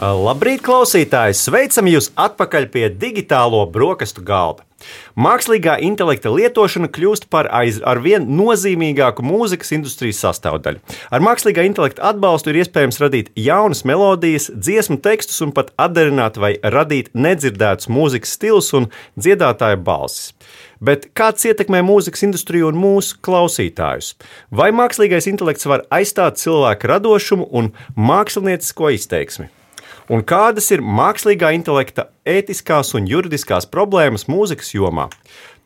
Labrīt, klausītāji! Sveicam jūs atpakaļ pie digitālo brokastu galda. Mākslīgā intelekta lietošana kļūst par aizvien nozīmīgāku mūzikas industrijas sastāvdaļu. Ar mākslīgā intelekta atbalstu ir iespējams radīt jaunas melodijas, dziesmu tekstus un pat atdarināt vai radīt nedzirdētus mūzikas stilus un dziedātāju balsis. Bet kāds ietekmē mūzikas industriju un mūsu klausītājus? Vai mākslīgais intelekts var aizstāt cilvēku radošumu un māksliniecisko izteiksmi? Un kādas ir mākslīgā intelekta ētiskās un juridiskās problēmas mūzikas jomā.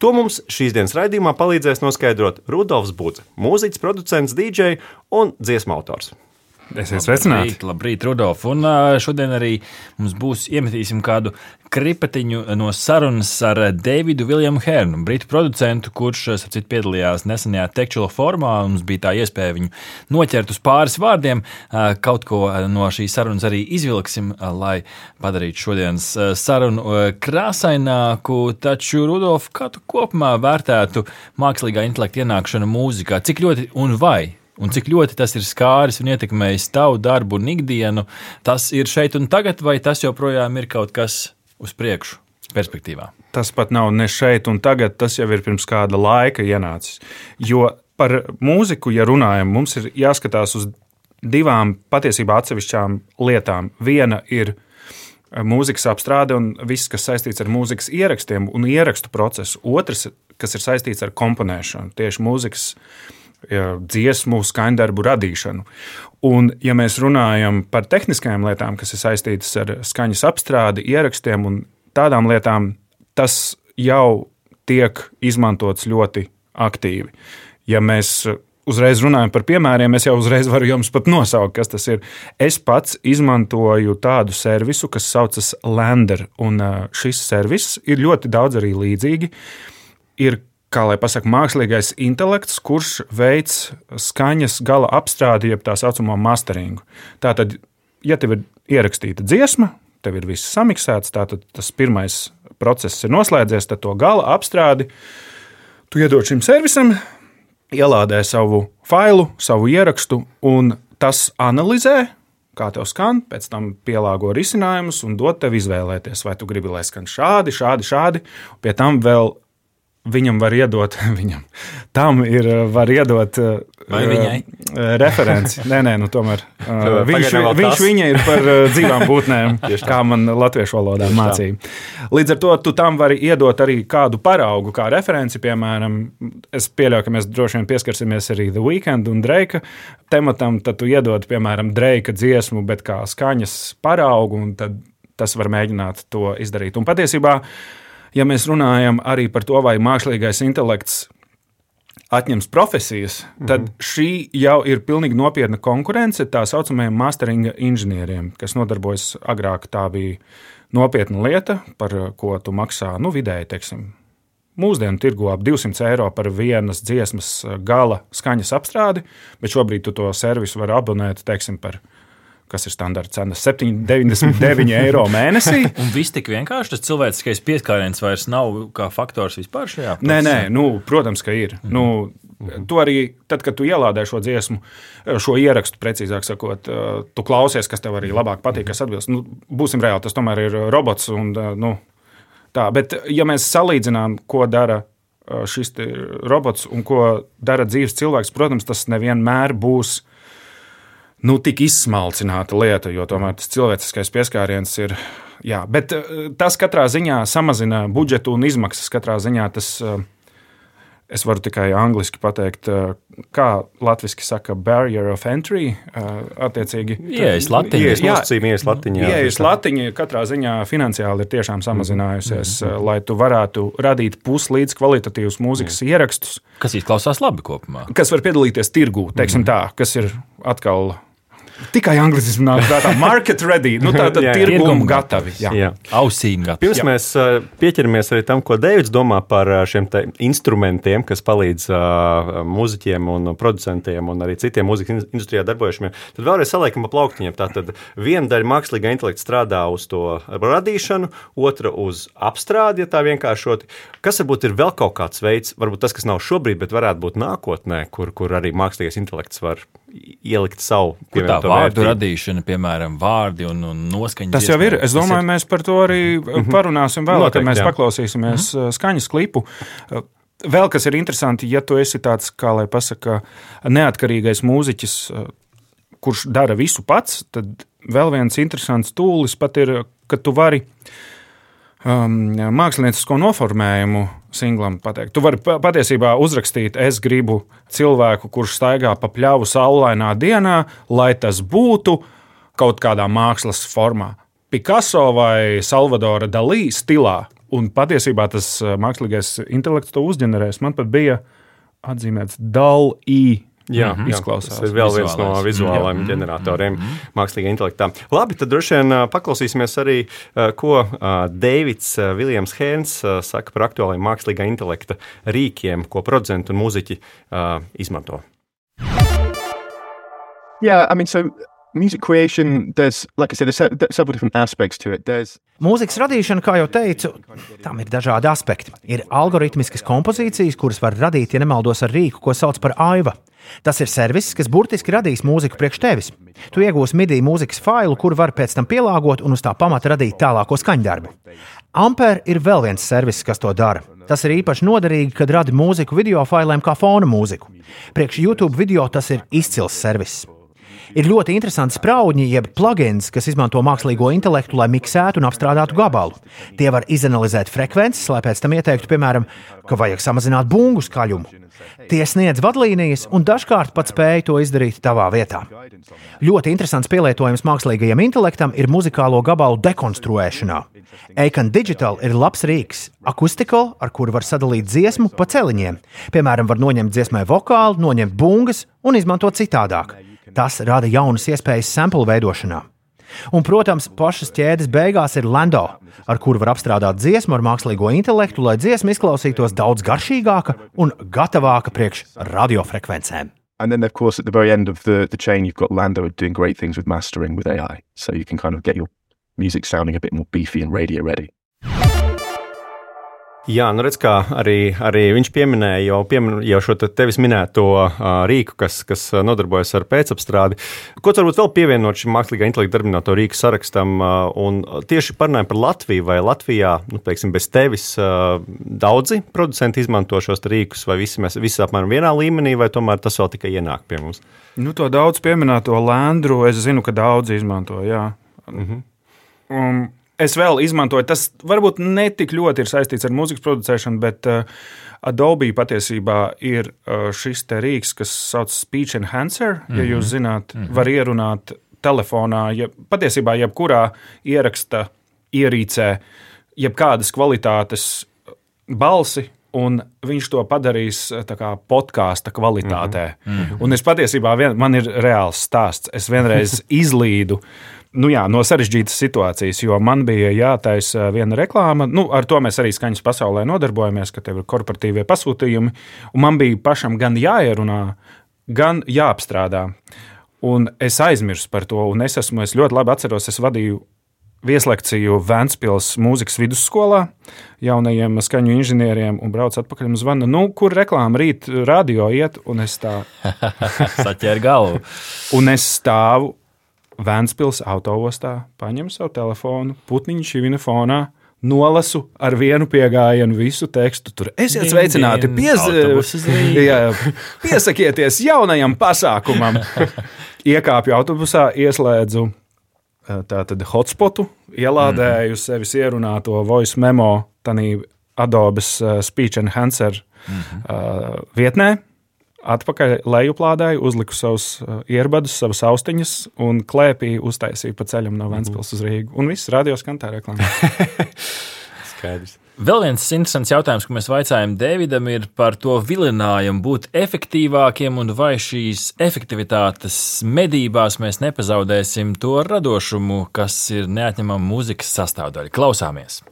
To mums šīs dienas raidījumā palīdzēs noskaidrot Rudolfs Budze, mūziķis, producents, DJ un dziesmu autors. Esiet sveicināti! Labrīt, labrīt Rudolf! Un šodien arī mums būs iemetīsim kādu kripatiņu no sarunas ar Davidu Viljamu Hernu, britu producentu, kurš, sapcīt, piedalījās nesenajā tekčula formā. Mums bija tā iespēja viņu noķert uz pāris vārdiem. Kaut ko no šīs sarunas arī izvilksim, lai padarītu šodienas sarunu krāsaināku. Taču, Rudolf, kā tu kopumā vērtētu mākslīgā intelekta ienākšanu mūzikā? Cik ļoti un vai Un cik ļoti tas ir skāris un ietekmējis tavu darbu un ikdienu, tas ir šeit un tagad, vai tas joprojām ir kaut kas uz priekšu, perspektīvā? Tas pat nav ne šeit un tagad, tas jau ir pirms kāda laika ienācis. Jo par mūziku, ja runājam, mums ir jāskatās uz divām patiesībā atsevišķām lietām. Viena ir mūzikas apstrāde un viss, kas saistīts ar mūzikas ierakstiem un ierakstu procesu. Otrs, kas ir saistīts ar komponēšanu, tieši mūzikas dziesmu, skaņdarbu radīšanu. Un, ja mēs runājam par tehniskajām lietām, kas ir saistītas ar skaņas apstrādi, ierakstiem un tādām lietām, tas jau tiek izmantots ļoti aktīvi. Ja mēs uzreiz runājam par piemēriem, es jau uzreiz varu jums pat nosaukt, kas tas ir. Es pats izmantoju tādu servisu, kas saucas Lander, un šis servis ir ļoti daudz arī līdzīgi. Ir kā lai pasakā, mākslīgais intelekts, kurš veids skaņas gala apstrādi, jeb tā saucamo masteringu. Tātad, ja tev ir ierakstīta dziesma, tev ir viss samiksēts, tad tas pirmais process ir noslēdzies, tad to gala apstrādi tu iedod šim servisam, ielādē savu failu, savu ierakstu, un tas analizē. Kā tev skan, pēc tam pielāgo risinājumus un dod tev izvēlēties, vai tu gribi, lai skan šādi, šādi, šādi. Pie tam vēl viņam var iedot, viņam tam ir, var iedot viņai? referenci. Nē, nē, nu tomēr uh, viņš, viņš viņa ir par dzīvām būtnēm, kā man latviešu valodā mācīja. Līdz ar to tu tam vari iedot arī kādu paraugu, kā referenci, piemēram, es pieļauju, ka mēs droši vien pieskarsimies arī The Weekend un Dreika tematam, tad tu iedod, piemēram, Dreika dziesmu, bet kā skaņas paraugu, un tad tas var mēģināt to izdarīt. Un patiesībā, uh, ja mēs runājam arī par to, vai mākslīgais intelekts atņems profesijas, tad mhm. šī jau ir pilnīgi nopietna konkurence tā saucamajiem masteringa inženieriem, kas nodarbojas agrāk. Tā bija nopietna lieta, par ko tu maksā nu, vidēji, teiksim, mūsdienu tirgu ap 200 eiro par vienas dziesmas gala skaņas apstrādi, bet šobrīd tu to servisu vari abonēt teiksim, par 1,5 kas ir standarta cena - 7,99 eiro mēnesī. Un viss tik vienkārši, tas cilvēciskais pieskāriens vairs nav kā faktors vispār šajā procesā? Nē, nē, nu, protams, ka ir. Mm -hmm. nu, Tu arī, tad, kad tu ielādē šo dziesmu, šo ierakstu, precīzāk sakot, tu klausies, kas tev arī labāk patīk, kas atbilst. Nu, būsim reāli, tas tomēr ir robots. Un, nu, tā. Bet, ja mēs salīdzinām, ko dara šis robots un ko dara dzīves cilvēks, protams, tas nevienmēr būs nu, tik izsmalcināta lieta, jo tomēr tas cilvēciskais pieskāriens ir. Jā, bet eh, tas katrā ziņā samazina budžetu un izmaksas. Katrā ziņā tas, eh, es varu tikai angliski pateikt, eh, kā latviešu saka, barrier of entry. Attiecīgi, ielas latiņa. Ielas latiņa. Ielas latiņa katrā ziņā finansiāli ir tiešām samazinājusies, mm -hmm. lai tu varētu radīt puslīdz kvalitatīvus mūzikas mm. ierakstus. Kas izklausās labi kopumā. Kas var piedalīties tirgū, teiksim mm -hmm. tā, kas ir atkal Tikai anglicisms nāk prātā. Market ready. Nu, tā tad tirgumu gatavi. Jā. Jā. Ausīm gatavi. Pirms Jā. mēs uh, pieķeramies arī tam, ko Deivids domā par uh, šiem instrumentiem, kas palīdz uh, mūziķiem un producentiem un arī citiem mūzikas in- industrijā darbojušiem, tad vēlreiz saliekam pa plauktiņiem. Tātad viena daļa mākslīgā intelekta strādā uz to radīšanu, otra uz apstrādi, ja tā vienkāršoti. Kas varbūt ir vēl kaut kāds veids, varbūt tas, kas nav šobrīd, bet varētu būt nākotnē, kur, kur arī mākslīgais intelekts var ielikt savu Kur tā vārdu vērtību? radīšana, piemēram, vārdi un, un noskaņas. Tas jau ir. Es domāju, mēs par to arī parunāsim vēlāk, kad Noteikti, mēs jā. paklausīsimies uh, skaņas klipu. Uh, Vēl kas ir interesanti, ja tu esi tāds, kā lai pasaka, neatkarīgais mūziķis, uh, kurš dara visu pats, tad vēl viens interesants tūlis pat ir, ka tu vari um, māksliniecisko noformējumu singlam pateikt. Tu vari pa- patiesībā uzrakstīt, es gribu cilvēku, kurš staigā pa pļāvu saulainā dienā, lai tas būtu kaut kādā mākslas formā. Picasso vai Salvadora Dalī stilā. Un patiesībā tas uh, mākslīgais intelekts to uzģenerēs. Man pat bija atzīmēts Dalī. Jā, Mhm. jā, Izklausās Tas ir vēl viens no vizuālais. vizuālajiem ģeneratoriem, mākslīgā intelektā. Labi, tad droši vien paklausīsimies arī, ko Deivids Viljams Hēns saka par aktuāliem mākslīgā intelekta rīkiem, ko producenti un mūziķi izmanto. Yeah, I mean, so music creation, there's, like I said, there's se- several different aspects to it. There's Mūzikas radīšana, kā jau teicu, tam ir dažādi aspekti. Ir algoritmiskas kompozīcijas, kuras var radīt, ja nemaldos, ar rīku, ko sauc par AIVA. Tas ir servis, kas burtiski radīs mūziku priekš tevis. Tu iegūsi MIDI mūzikas failu, kuru var pēc tam pielāgot un uz tā pamata radīt tālāko skaņdarbu. Ampere ir vēl viens servis, kas to dara. Tas ir īpaši noderīgi, kad radi mūziku video failēm kā fona mūziku. Priekš YouTube video tas ir izcils servis. Ir ļoti interesanti spraudņi, jeb plugins, kas izmanto mākslīgo intelektu, lai miksētu un apstrādātu gabalu. Tie var izanalizēt frekvences, lai pēc tam ieteiktu, piemēram, ka vajag samazināt bungu skaļumu. Tie sniedz vadlīnijas un dažkārt pat spēj to izdarīt tavā vietā. Ļoti interesants pielietojums mākslīgajam intelektam ir muzikālo gabalu dekonstruēšanā. Econ Digital ir labs rīks, akustikal, ar kuru var sadalīt dziesmu pa celiņiem. Piemēram, var noņemt dziesmai vokālu, noņemt bungas un izmantot citādāk. Tas rada jaunas iespējas sample veidošanā. Un, protams, pašas ķēdes beigās ir Lando, ar kuru var apstrādāt dziesmu ar mākslīgo intelektu, lai dziesma izklausītos daudz garšīgāka un gatavāka priekš radiofrekvencēm. and then, of course, at the very end of the, the chain, you've got Lando doing great things with mastering with AI. So you can kind of get your music sounding a bit more beefy and radio ready. Jā, nu redz, kā arī, arī viņš pieminēja jau, piemin, jau šo te tevis minēto uh, rīku, kas, kas nodarbojas ar pēcapstrādi. Ko tu varbūt vēl pievienot šim mākslīgā intelekta darbināto rīku sarakstam? Uh, un tieši parunājot par Latviju, vai Latvijā, nu, teiksim, bez tevis uh, daudzi producenti izmanto šos rīkus, vai visi mēs visi apmēram vienā līmenī, vai tomēr tas vēl tikai ienāk pie mums? Nu, to daudz pieminēto lēndru, es zinu, ka daudz izmanto. Jā. Um, es vēl izmantoju, tas varbūt ne tik ļoti ir saistīts ar mūzikas producēšanu, bet uh, Adobe patiesībā ir uh, šis te rīks, kas saucas Speech Enhancer. Mm -hmm. Ja jūs zināt, mm -hmm. var ierunāt telefonā, ja, patiesībā jebkurā ieraksta ierīcē, jebkādas kvalitātes balsi. Un viņš to padarīs eh, podkāstu kvalitātē. Mm -hmm. Un es patiesībā, vien, man ir reāls stāsts. Es vienreiz izlīdu nu jā, no sarežģītas situācijas, jo man bija jātaisa viena reklāma. Nu, ar to mēs arī skaņas pasaulē nodarbojamies, ka tev ir korporatīvie pasūtījumi. Un man bija pašam gan jāierunā, gan jāapstrādā. Un es aizmirsu par to, un es esmu, es ļoti labi atceros, es vadīju vieslekciju Vēncpils mūzikas vidusskolā jaunajiem skaņu inženieriem un braucu atpakaļ un zvanu, nu, kur reklāma rīt radio iet, un es tā, Saķēra galvu. un es stāvu Vēncpils autoostā, paņemu savu telefonu, putniņu šīvina fonā. Nolasu ar vienu piegājienu visu tekstu. Tur esiet sveicināti. Pies... uz. Jā, piesakieties jaunajam pasākumam. Iekāpju autobusā, ieslēdzu tātad hotspotu, ielādēju mm sevis ierunāto voice memo, tādā Adobe's uh, Speech Enhancer mm -hmm. uh, vietnē. Atpakaļ lejuplādēju, uzliku savus ierbadus, savas austiņas un klēpī uztaisīju pa ceļam no Vēncpils uz Rīgu. Un viss radio skan tā reklāmā. skaidrs. Vēl viens interesants jautājums, ko mēs vaicājām Davidam, ir par to vilinājumu būt efektīvākiem un vai šīs efektivitātes medībās mēs nepazaudēsim to radošumu, kas ir neatņemama mūzikas sastāvdaļa. Klausāmies!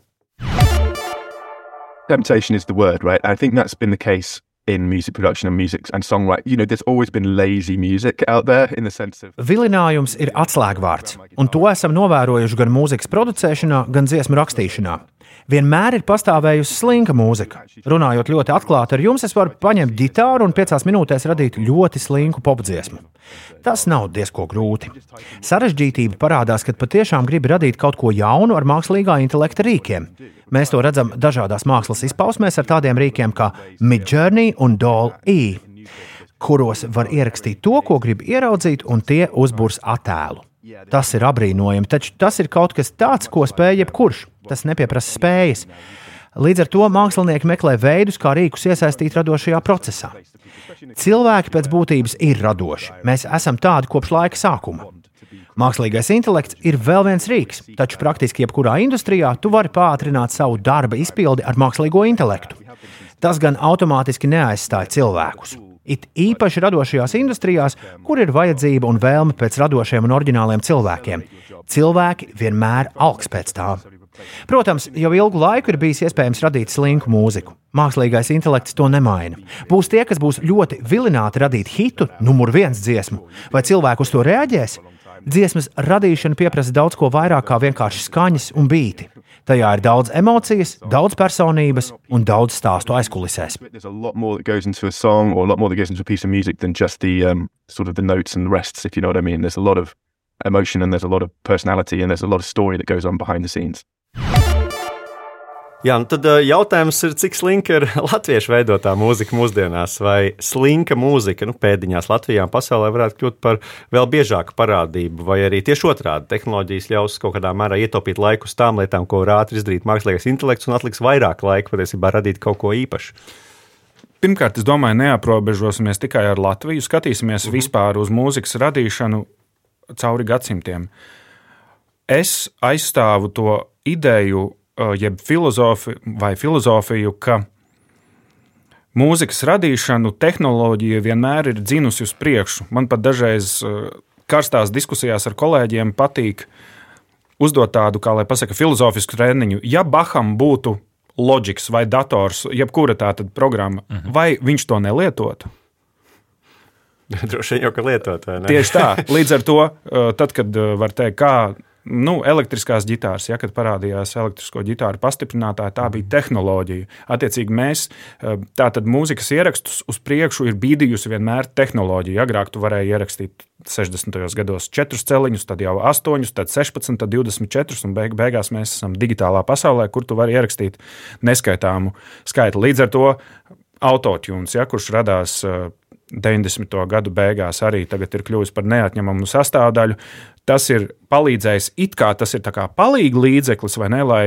Temptation is the word, right? I think that's been the case in music production and music and songwriting. You know, there's always been lazy music out there in the sense of. Vilinājums ir atslēgvārds, un to esam novērojuši gan mūzikas producēšanā, gan dziesmu rakstīšanā. Vienmēr ir pastāvējusi slinka mūzika. Runājot ļoti atklāti ar jums, es varu paņemt ģitāru un piecās minūtēs radīt ļoti slinku popdziesmu. Tas nav diezko grūti. Sarežģītība parādās, kad patiešām gribi radīt kaut ko jaunu ar mākslīgā intelekta rīkiem. Mēs to redzam dažādās mākslas izpausmēs ar tādiem rīkiem kā Midjourney un Doll-E, kuros var ierakstīt to, ko grib ieraudzīt, un tie uzbūrs attēlu. Tas ir apbrīnojami, taču tas ir kaut kas tāds, ko spēj jebkurš. Tas nepieprasa spējas. Līdz ar to mākslinieki meklē veidus, kā rīkus iesaistīt radošajā procesā. Cilvēki pēc būtības ir radoši. Mēs esam tādi kopš laika sākuma. Mākslīgais intelekts ir vēl viens rīks, taču praktiski jebkurā industrijā tu vari pātrināt savu darba izpildi ar mākslīgo intelektu. Tas gan automātiski neaizstāja cilvēkus. It īpaši radošajās industrijās, kur ir vajadzība un vēlme pēc radošiem un oriģināliem cilvēkiem. Cilvēki vienmēr augs pēc tā. Protams, jau ilgu laiku ir bijis iespējams radīt slinku mūziku. Mākslīgais intelekts to nemaina. Būs tie, kas būs ļoti vilināti radīt hitu, numur viens dziesmu, vai cilvēku uz to reaģēs. Dziesmas radīšana prasa daudz ko vairāk kā vienkārši skaņas un bīti. Tajā ir daudz emocijas, daudz personības un daudz stāstu aizkulisēs. Emotion and there's a lot of personality and there's a lot of story that goes on behind the scenes. Jā, nu tad uh, jautājums ir, cik slinka ir latviešu veidotā mūzika mūsdienās, vai slinka mūzika nu, pēdiņās Latvijā un pasaulē varētu kļūt par vēl biežāku parādību, vai arī tieši otrādi tehnoloģijas ļaus kaut kādā mērā ietaupīt laiku uz tām lietām, ko var ātri izdarīt mākslīgais intelekts un atliks vairāk laika patiesībā radīt kaut ko īpašu. Pirmkārt, es domāju, neaprobežosimies tikai ar Latviju, skatīsimies mm -hmm. vispār uz mūzikas radīšanu cauri gadsimtiem. Es aizstāvu to ideju, jeb filozofi, vai filozofiju, ka mūzikas radīšanu tehnoloģija vienmēr ir dzinusi uz priekšu. Man pat dažreiz karstās diskusijās ar kolēģiem patīk uzdot tādu, kā lai pasaka, filozofisku treniņu. Ja Baham būtu loģiks vai dators, jebkura tāda programma, uh -huh. vai viņš to nelietotu? Droši vien jau ka lietot. Tieši tā. Līdz ar to, tad, kad var teikt, kā nu, elektriskās ģitāras, ja, kad parādījās elektrisko ģitāru pastiprinātāji, tā bija tehnoloģija. Attiecīgi, mēs tātad mūzikas ierakstus uz priekšu ir bīdījusi vienmēr tehnoloģija. Agrāk tu varēji ierakstīt 60. gados 4 celiņus, tad jau 8, tad 16, tad 24, un beig beigās mēs esam digitālā pasaulē, kur tu vari ierakstīt neskaitāmu skaitu. Līdz ar to autotune, ja, kurš radās 90. gadu beigās, arī tagad ir kļuvis par neatņemamu sastāvdaļu. Tas ir palīdzējis, it kā tas ir palīdzības līdzeklis, vai ne? Lai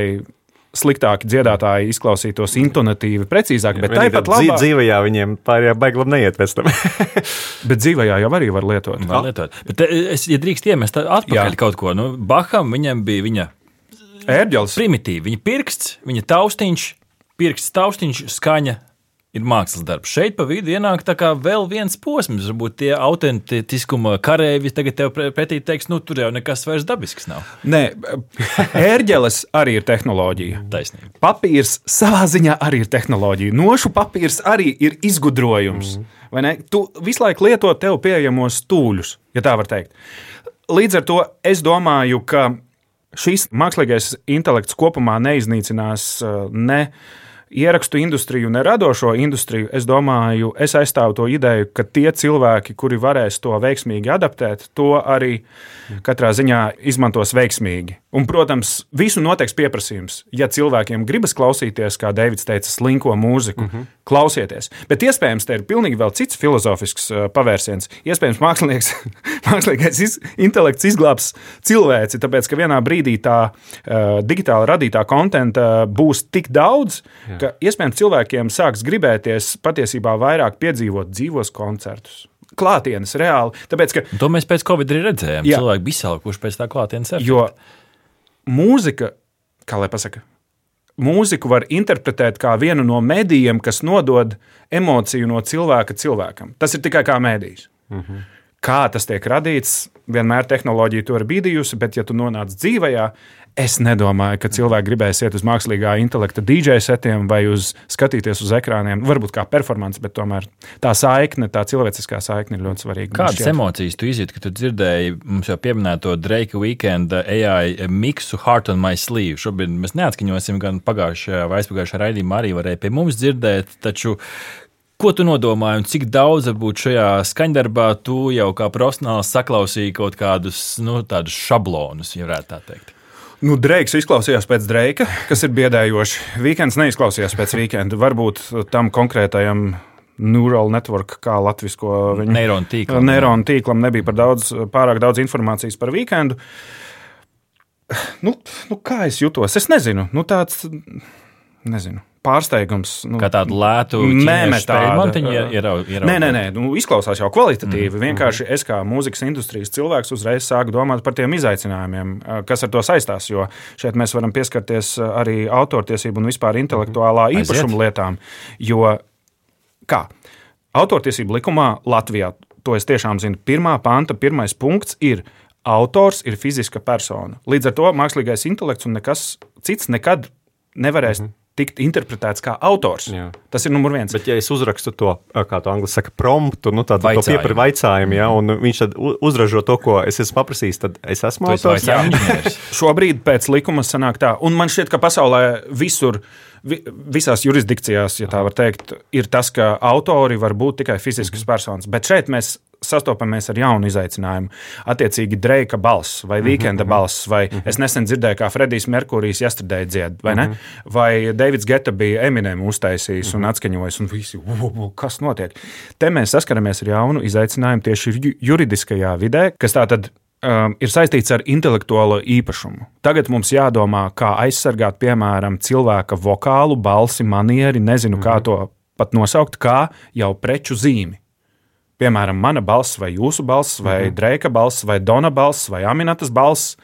sliktāki dziedātāji izklausītos intonatīvi, precīzāk, bet tāpat labā... dzīvajā viņiem pārējā baiglam neiet pēc tam. bet dzīvajā jau arī var lietot. Var lietot. Bet es, ja drīkst iemest atpakaļ Jā. kaut ko, nu, Baham viņam bija viņa ērģelis. Primitīvi, viņa pirksts, viņa taustiņš, pirksts taustiņš, skaņa, ir mākslas darbs. Šeit pa vidu ienāk vēl viens posms. Varbūt tie autentiskuma kareivi tagad tev pretī teiks, nu tur jau nekas vairs dabisks nav. Nē, ērģeles arī ir tehnoloģija. Taisnība. Papīrs savā ziņā arī ir tehnoloģija. Nošu papīrs arī ir izgudrojums. Mm. Tu visu laiku lieto tev pieejamos stūļus, ja tā var teikt. Līdz ar to es domāju, ka šis mākslīgais intelekts kopumā neiznīcinās uh, ne ierakstu industriju un radošo industriju, es domāju, es aizstāvu to ideju, ka tie cilvēki, kuri varēs to veiksmīgi adaptēt, to arī katrā ziņā izmantos veiksmīgi. Un, protams, visu noteiks pieprasījums. Ja cilvēkiem gribas klausīties, kā Deivids teica, slinko mūziku, mm -hmm. klausieties. Bet iespējams, te ir pilnīgi vēl cits filozofisks pavērsiens. Iespējams, mākslinieks, mākslīgais iz, intelekts izglābs cilvēci, tāpēc ka vienā brīdī tā uh, digitāli radītā kontenta būs tik daudz, Jā. Ka iespējams cilvēkiem sāks gribēties patiesībā vairāk piedzīvot dzīvos koncertus klātienes reāli. Tāpēc, ka, to mēs pēc Covid arī redzējām. Jā. Cilvēki bija izsalkuši pēc tā klātienes. Jo mūzika, kā lai pasaka, mūziku var interpretēt kā vienu no medijiem, kas nodod emociju no cilvēka cilvēkam. Tas ir tikai kā mēdījis. Mm -hmm. Kā tas tiek radīts, vienmēr tehnoloģija to ir bīdījusi, bet, ja tu nonāc dzīvajā, es nedomāju, ka cilvēki gribēs iet uz mākslīgā intelekta DJ setiem vai uz skatīties uz ekrāniem. Varbūt kā performance, bet tomēr tā saikne, tā cilvēciskā saikne ir ļoti svarīga. Kādas emocijas tu izjūti, kad tu dzirdēji mums jau pieminēto Drake Weekend AI miksu Heart on My Sleeve? Šobrīd mēs neatskaņosim, gan pagājušajā vai aizpagājušajā raidījumā arī varēja pie mums dzirdēt, taču Ko tu nodomāji un cik daudz varbūt šajā skaņdarbā tu jau kā profesionāls saklausīji kaut kādus nu, šablonus, ja varētu tā teikt? Nu, Dreiks izklausījās pēc Dreika, kas ir biedējoši. Weekends neizklausījās pēc Weekenda. Varbūt tam konkrētajam neural network, kā latviešu viņu Neironu tīklam. Neironu tīklam nebija par daudz, pārāk daudz informācijas par Weekendu. Nu, nu, kā es jutos? Es nezinu. Nu, tāds, nezinu. Pārsteigums. Nu, Kā tādu lētu mantiņu ieraudzīt. Nē, nē, nē, nu, izklausās jau kvalitatīvi. Mm. Vienkārši es kā mūzikas industrijas cilvēks uzreiz sāku domāt par tiem izaicinājumiem, kas ar to saistās. Jo šeit mēs varam pieskarties arī autortiesību un vispār intelektuālā Aiziet. īpašuma lietām. Jo kā? Autortiesību likumā Latvijā, to es tiešām zinu, pirmā panta, pirmais punkts ir. Autors ir fiziska persona. Līdz ar to mākslīgais intelekts un nekas cits nekad nevarēs mm -hmm. Tikt interpretēts kā autors. Jā. Tas ir numurs viens. Bet, ja es uzrakstu to, kā to angļuiski saka, promptu, nu, tādu pieprasījumu, vaicājumu, ja, un viņš tad uzražo to, ko es esmu paprasījis, tad es esmu autors. inženieris. Šobrīd pēc likuma sanāk tā, un man šķiet, ka pasaulē visur, vi, visās jurisdikcijās, ja tā var teikt, ir tas, ka autori var būt tikai fiziskas personas. Bet šeit mēs sastopamies ar jaunu izaicinājumu. Attiecīgi, Dreika balss vai Weekenda balss, vai es nesen dzirdēju, kā Fredijs Merkurijs yesterday dzied, vai ne? Vai Davids Geta bija Eminem uztaisījis un atskaņojis, un visi, "U, u, u, kas notiek? Te mēs saskaramies ar jaunu izaicinājumu tieši ju- juridiskajā vidē, kas tā tad um, ir saistīts ar intelektuālo īpašumu. Tagad mums jādomā, kā aizsargāt, piemēram, cilvēka vokālu, balsi, manieri, nezinu, kā to pat nosaukt, kā jau preču zīmi. Piemēram, mana balss, vai jūsu balss, vai Dreika balss, vai Dona balss, vai Aminatas balss,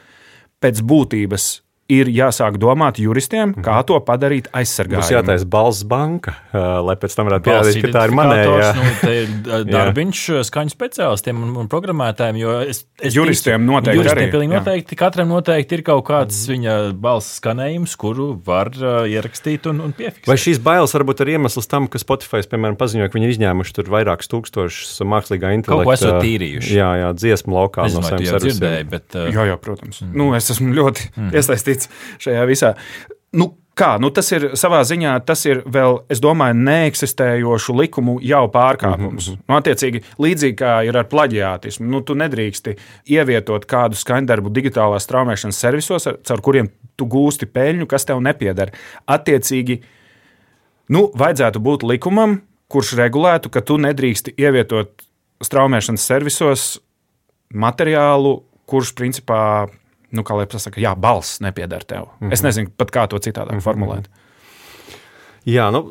pēc būtības ir jāsāk domāt juristiem, kā to padarīt Būs aizsargājumu. jātaisa balss banka, lai pēc tam varētu pierādīt, ka tā ir manējā. Nu, darbiņš skaņu speciālistiem un, un programmētājiem. jo Es, es Juristiem noteikti juristiem arī, noteikti. Katram noteikti ir kaut kāds viņa balss skanējums, kuru var uh, ierakstīt un, un piefiksēt. Vai šīs bailes varbūt ir iemesls tam, ka Spotify, piemēram, paziņoja, ka viņi ir izņēmuši tur vairākus tūkstošus mākslīgā intelekta? ko esot tīrījuši. Jā, jā, dziesmu laukā Es no saviem dzirdēji, bet uh, Jā, jā, protams. Mm. Nu, es esmu ļoti mm. iesaistīts šajā visā. Nu, kā, nu, tas ir savā ziņā, tas ir vēl, es domāju, neeksistējošu likumu jau pārkāpums. Mm -hmm. nu, attiecīgi, līdzīgi kā ir ar plaģiātismu, nu, tu nedrīksti ievietot kādu skaņdarbu digitālās traumēšanas servisos, ar- caur kuriem tu gūsti peļņu, kas tev nepieder. Attiecīgi, nu, vajadzētu būt likumam, kurš regulētu, ka tu nedrīksti ievietot straumēšanas servisos materiālu, kurš principā, nu, kā lai pasakā, jā, balss nepieder tev. Mm -hmm. Es nezinu pat, kā to citādāk mm -hmm. formulēt. Jā, nu,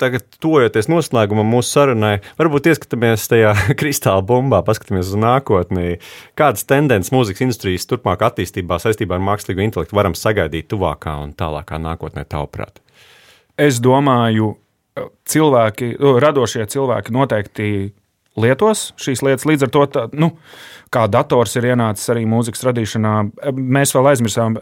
tagad, tojoties noslēgumam mūsu sarunai, varbūt ieskatāmies tajā kristāla bumbā, paskatāmies uz nākotni. Kādas tendences mūzikas industrijas turpmāk attīstībā saistībā ar mākslīgo intelektu varam sagaidīt tuvākā un tālākā nākotnē, tavuprāt? Es domāju, cilvēki, nu, radošie cilvēki noteikti lietos šīs lietas. Līdz ar to, tā, nu, kā dators ir ienācis arī mūzikas radīšanā, mēs vēl aizmirsām.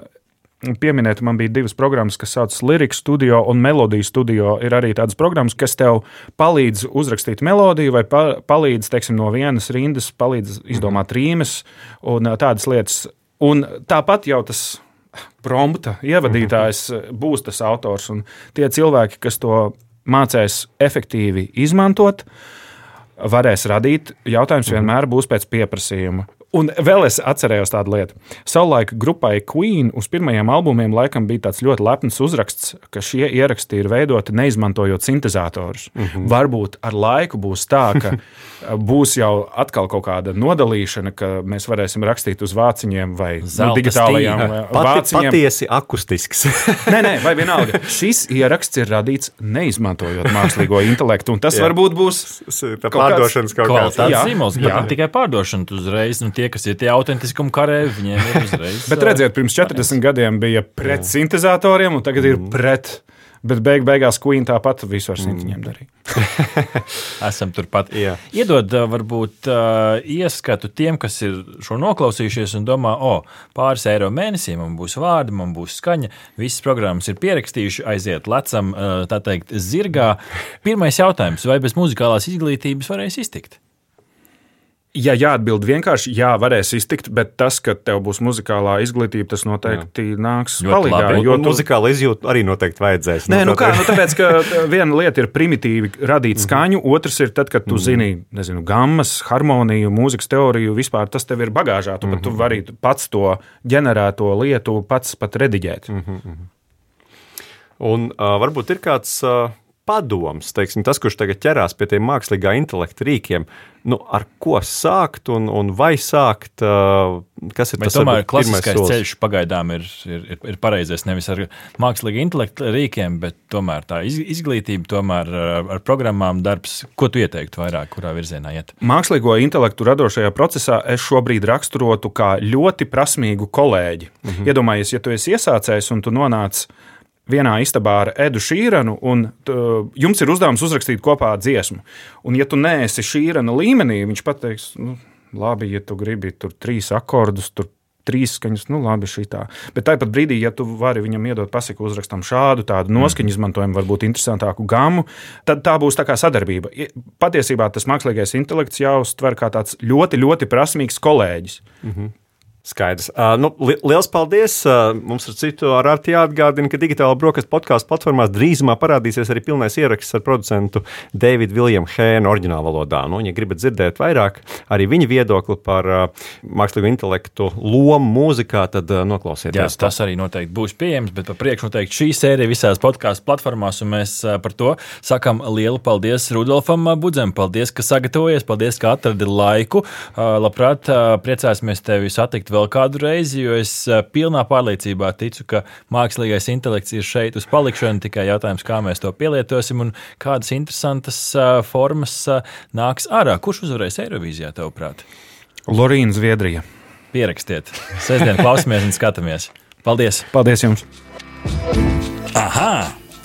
Pieminēt, man bija divas programmas, kas saucas Lyrics Studio un Melodiju Studio. Ir arī tādas programmas, kas tev palīdz uzrakstīt melodiju, vai pa, palīdz teiksim, no vienas rindas, palīdz izdomāt rīmes un ā, tādas lietas. Un tāpat jau tas prompta ievadītājs būs tas autors, un tie cilvēki, kas to mācīs efektīvi izmantot, varēs radīt. Jautājums vienmēr būs pēc pieprasījuma. Un vēl es atcerējos tādu lietu. Savulaik grupai Queen uz pirmajiem albumiem laikam bija tāds ļoti lepns uzraksts, ka šie ieraksti ir veidoti neizmantojot sintezatorus. Mm -hmm. Varbūt ar laiku būs tā, ka būs jau atkal kaut kāda nodalīšana, ka mēs varēsim rakstīt uz vāciņiem vai nu, Zelta digitālajām stīga. eh, Pati, vāciņiem. patiesi akustisks. Nē, nē, vai vienalga. Šis ieraksts ir radīts neizmantojot mākslīgo intelektu, un tas Jā. varbūt būs Tā Kaut kāds pārdošanas kaut kāds. Jā, zīmols, jā. tikai pārdošana. Uzreiz, nu, tie, tie, kas ir tie autentiskumi karēji, viņiem ir uzreiz. Bet redziet, pirms 40 gadiem bija pret sintēzatoriem, un tagad ir pret. Bet beig beigās Queen tāpat visu ar simtiņiem darīja. Esam turpat. Jā. Iedod ā, varbūt ā, ieskatu tiem, kas ir šo noklausījušies un domā, o, pāris eiro mēnesī man būs vārdi, man būs skaņa. Visas programmas ir pierakstījuši, aiziet lecam, tā teikt, zirgā. Pirmais jautājums, vai bez muzikālās izglītības varēs iztikt? Ja jāatbild vienkārši, jā, varēs iztikt, bet tas, ka tev būs muzikālā izglītība, tas noteikti jā. nāks Ļoti palīdzīgā. labi. Jo muzikāla izjūta arī noteikti vajadzēs. Nē, nu kaut kā, kā- nu tāpēc, ka viena lieta ir primitīvi radīt skaņu, otrs ir tad, kad tu zini, nezinu, gammas, harmoniju, mūzikas teoriju, vispār tas tev ir bagāžā. Tu, mm -hmm. tu vari pats to ģenerēto lietu, pats pat rediģēt. Mm -hmm. Un uh, varbūt ir kāds uh, padoms, teiksim, tas, kurš tagad ķerās pie tiem mākslīgā intelekta rīkiem, nu, ar ko sākt un, un vai sākt, uh, kas ir Bet tas tomēr varbūt, klasiskais ceļš pagaidām ir, ir, ir, ir pareizais. Nevis ar mākslīgu intelektu rīkiem, bet tomēr tā iz- izglītība, tomēr ar, programmām darbs. Ko tu ieteiktu vairāk, kurā virzienā iet? Mākslīgo intelektu radošajā procesā es šobrīd raksturotu kā ļoti prasmīgu kolēģi. -hmm. Iedomājies, ja tu esi iesācējis un tu nonāc vienā istabā ar Edu Šīranu, un tu, jums ir uzdevums uzrakstīt kopā dziesmu. Un, ja tu neesi Šīrana līmenī, viņš pateiks, nu, labi, ja tu gribi tur trīs akordus, tur trīs skaņas, nu, labi, šī tā. Bet tāpat brīdī, ja tu vari viņam iedot pasiku, uzrakstam šādu, tādu noskaņu izmantojumu, varbūt interesantāku gamu, tad tā būs tā kā sadarbība. Patiesībā tas mākslīgais intelekts jāuztver kā tāds ļoti, ļoti prasmīgs kolēģis. Skaidrs. Uh, nu, li liels paldies! Uh, mums ar citu ar Arti jāatgādina, ka digitāla brokastu podkāstu platformās drīzumā parādīsies arī pilnais ieraksts ar producentu Davidu Viljamu Hēnu oriģinālā valodā. Nu, ja gribat dzirdēt vairāk arī viņa viedokli par uh, mākslīgo intelektu lomu mūzikā, tad uh, Jā, noklausieties. tas arī noteikti būs pieejams, bet par priekšu noteikti šī sērija visās podkāstu platformās, un mēs ā, par to sakām lielu paldies Rudolfam Budzem. Paldies, ka sagatavojies, paldies, ka atradi laiku. Ā, Labprāt, ā, priecāsimies tevi satikt vēl kādu reizi, jo es ā, pilnā pārliecībā ticu, ka mākslīgais intelekts ir šeit uz palikšanu. Tikai jautājums, kā mēs to pielietosim un kādas interesantas ā, formas ā, nāks ārā. Kurš uzvarēs Eirovīzijā, tavuprāt? Lorīna Zviedrija. Pierakstiet. Sēdien klausamies un skatāmies. Paldies! Paldies jums! Aha!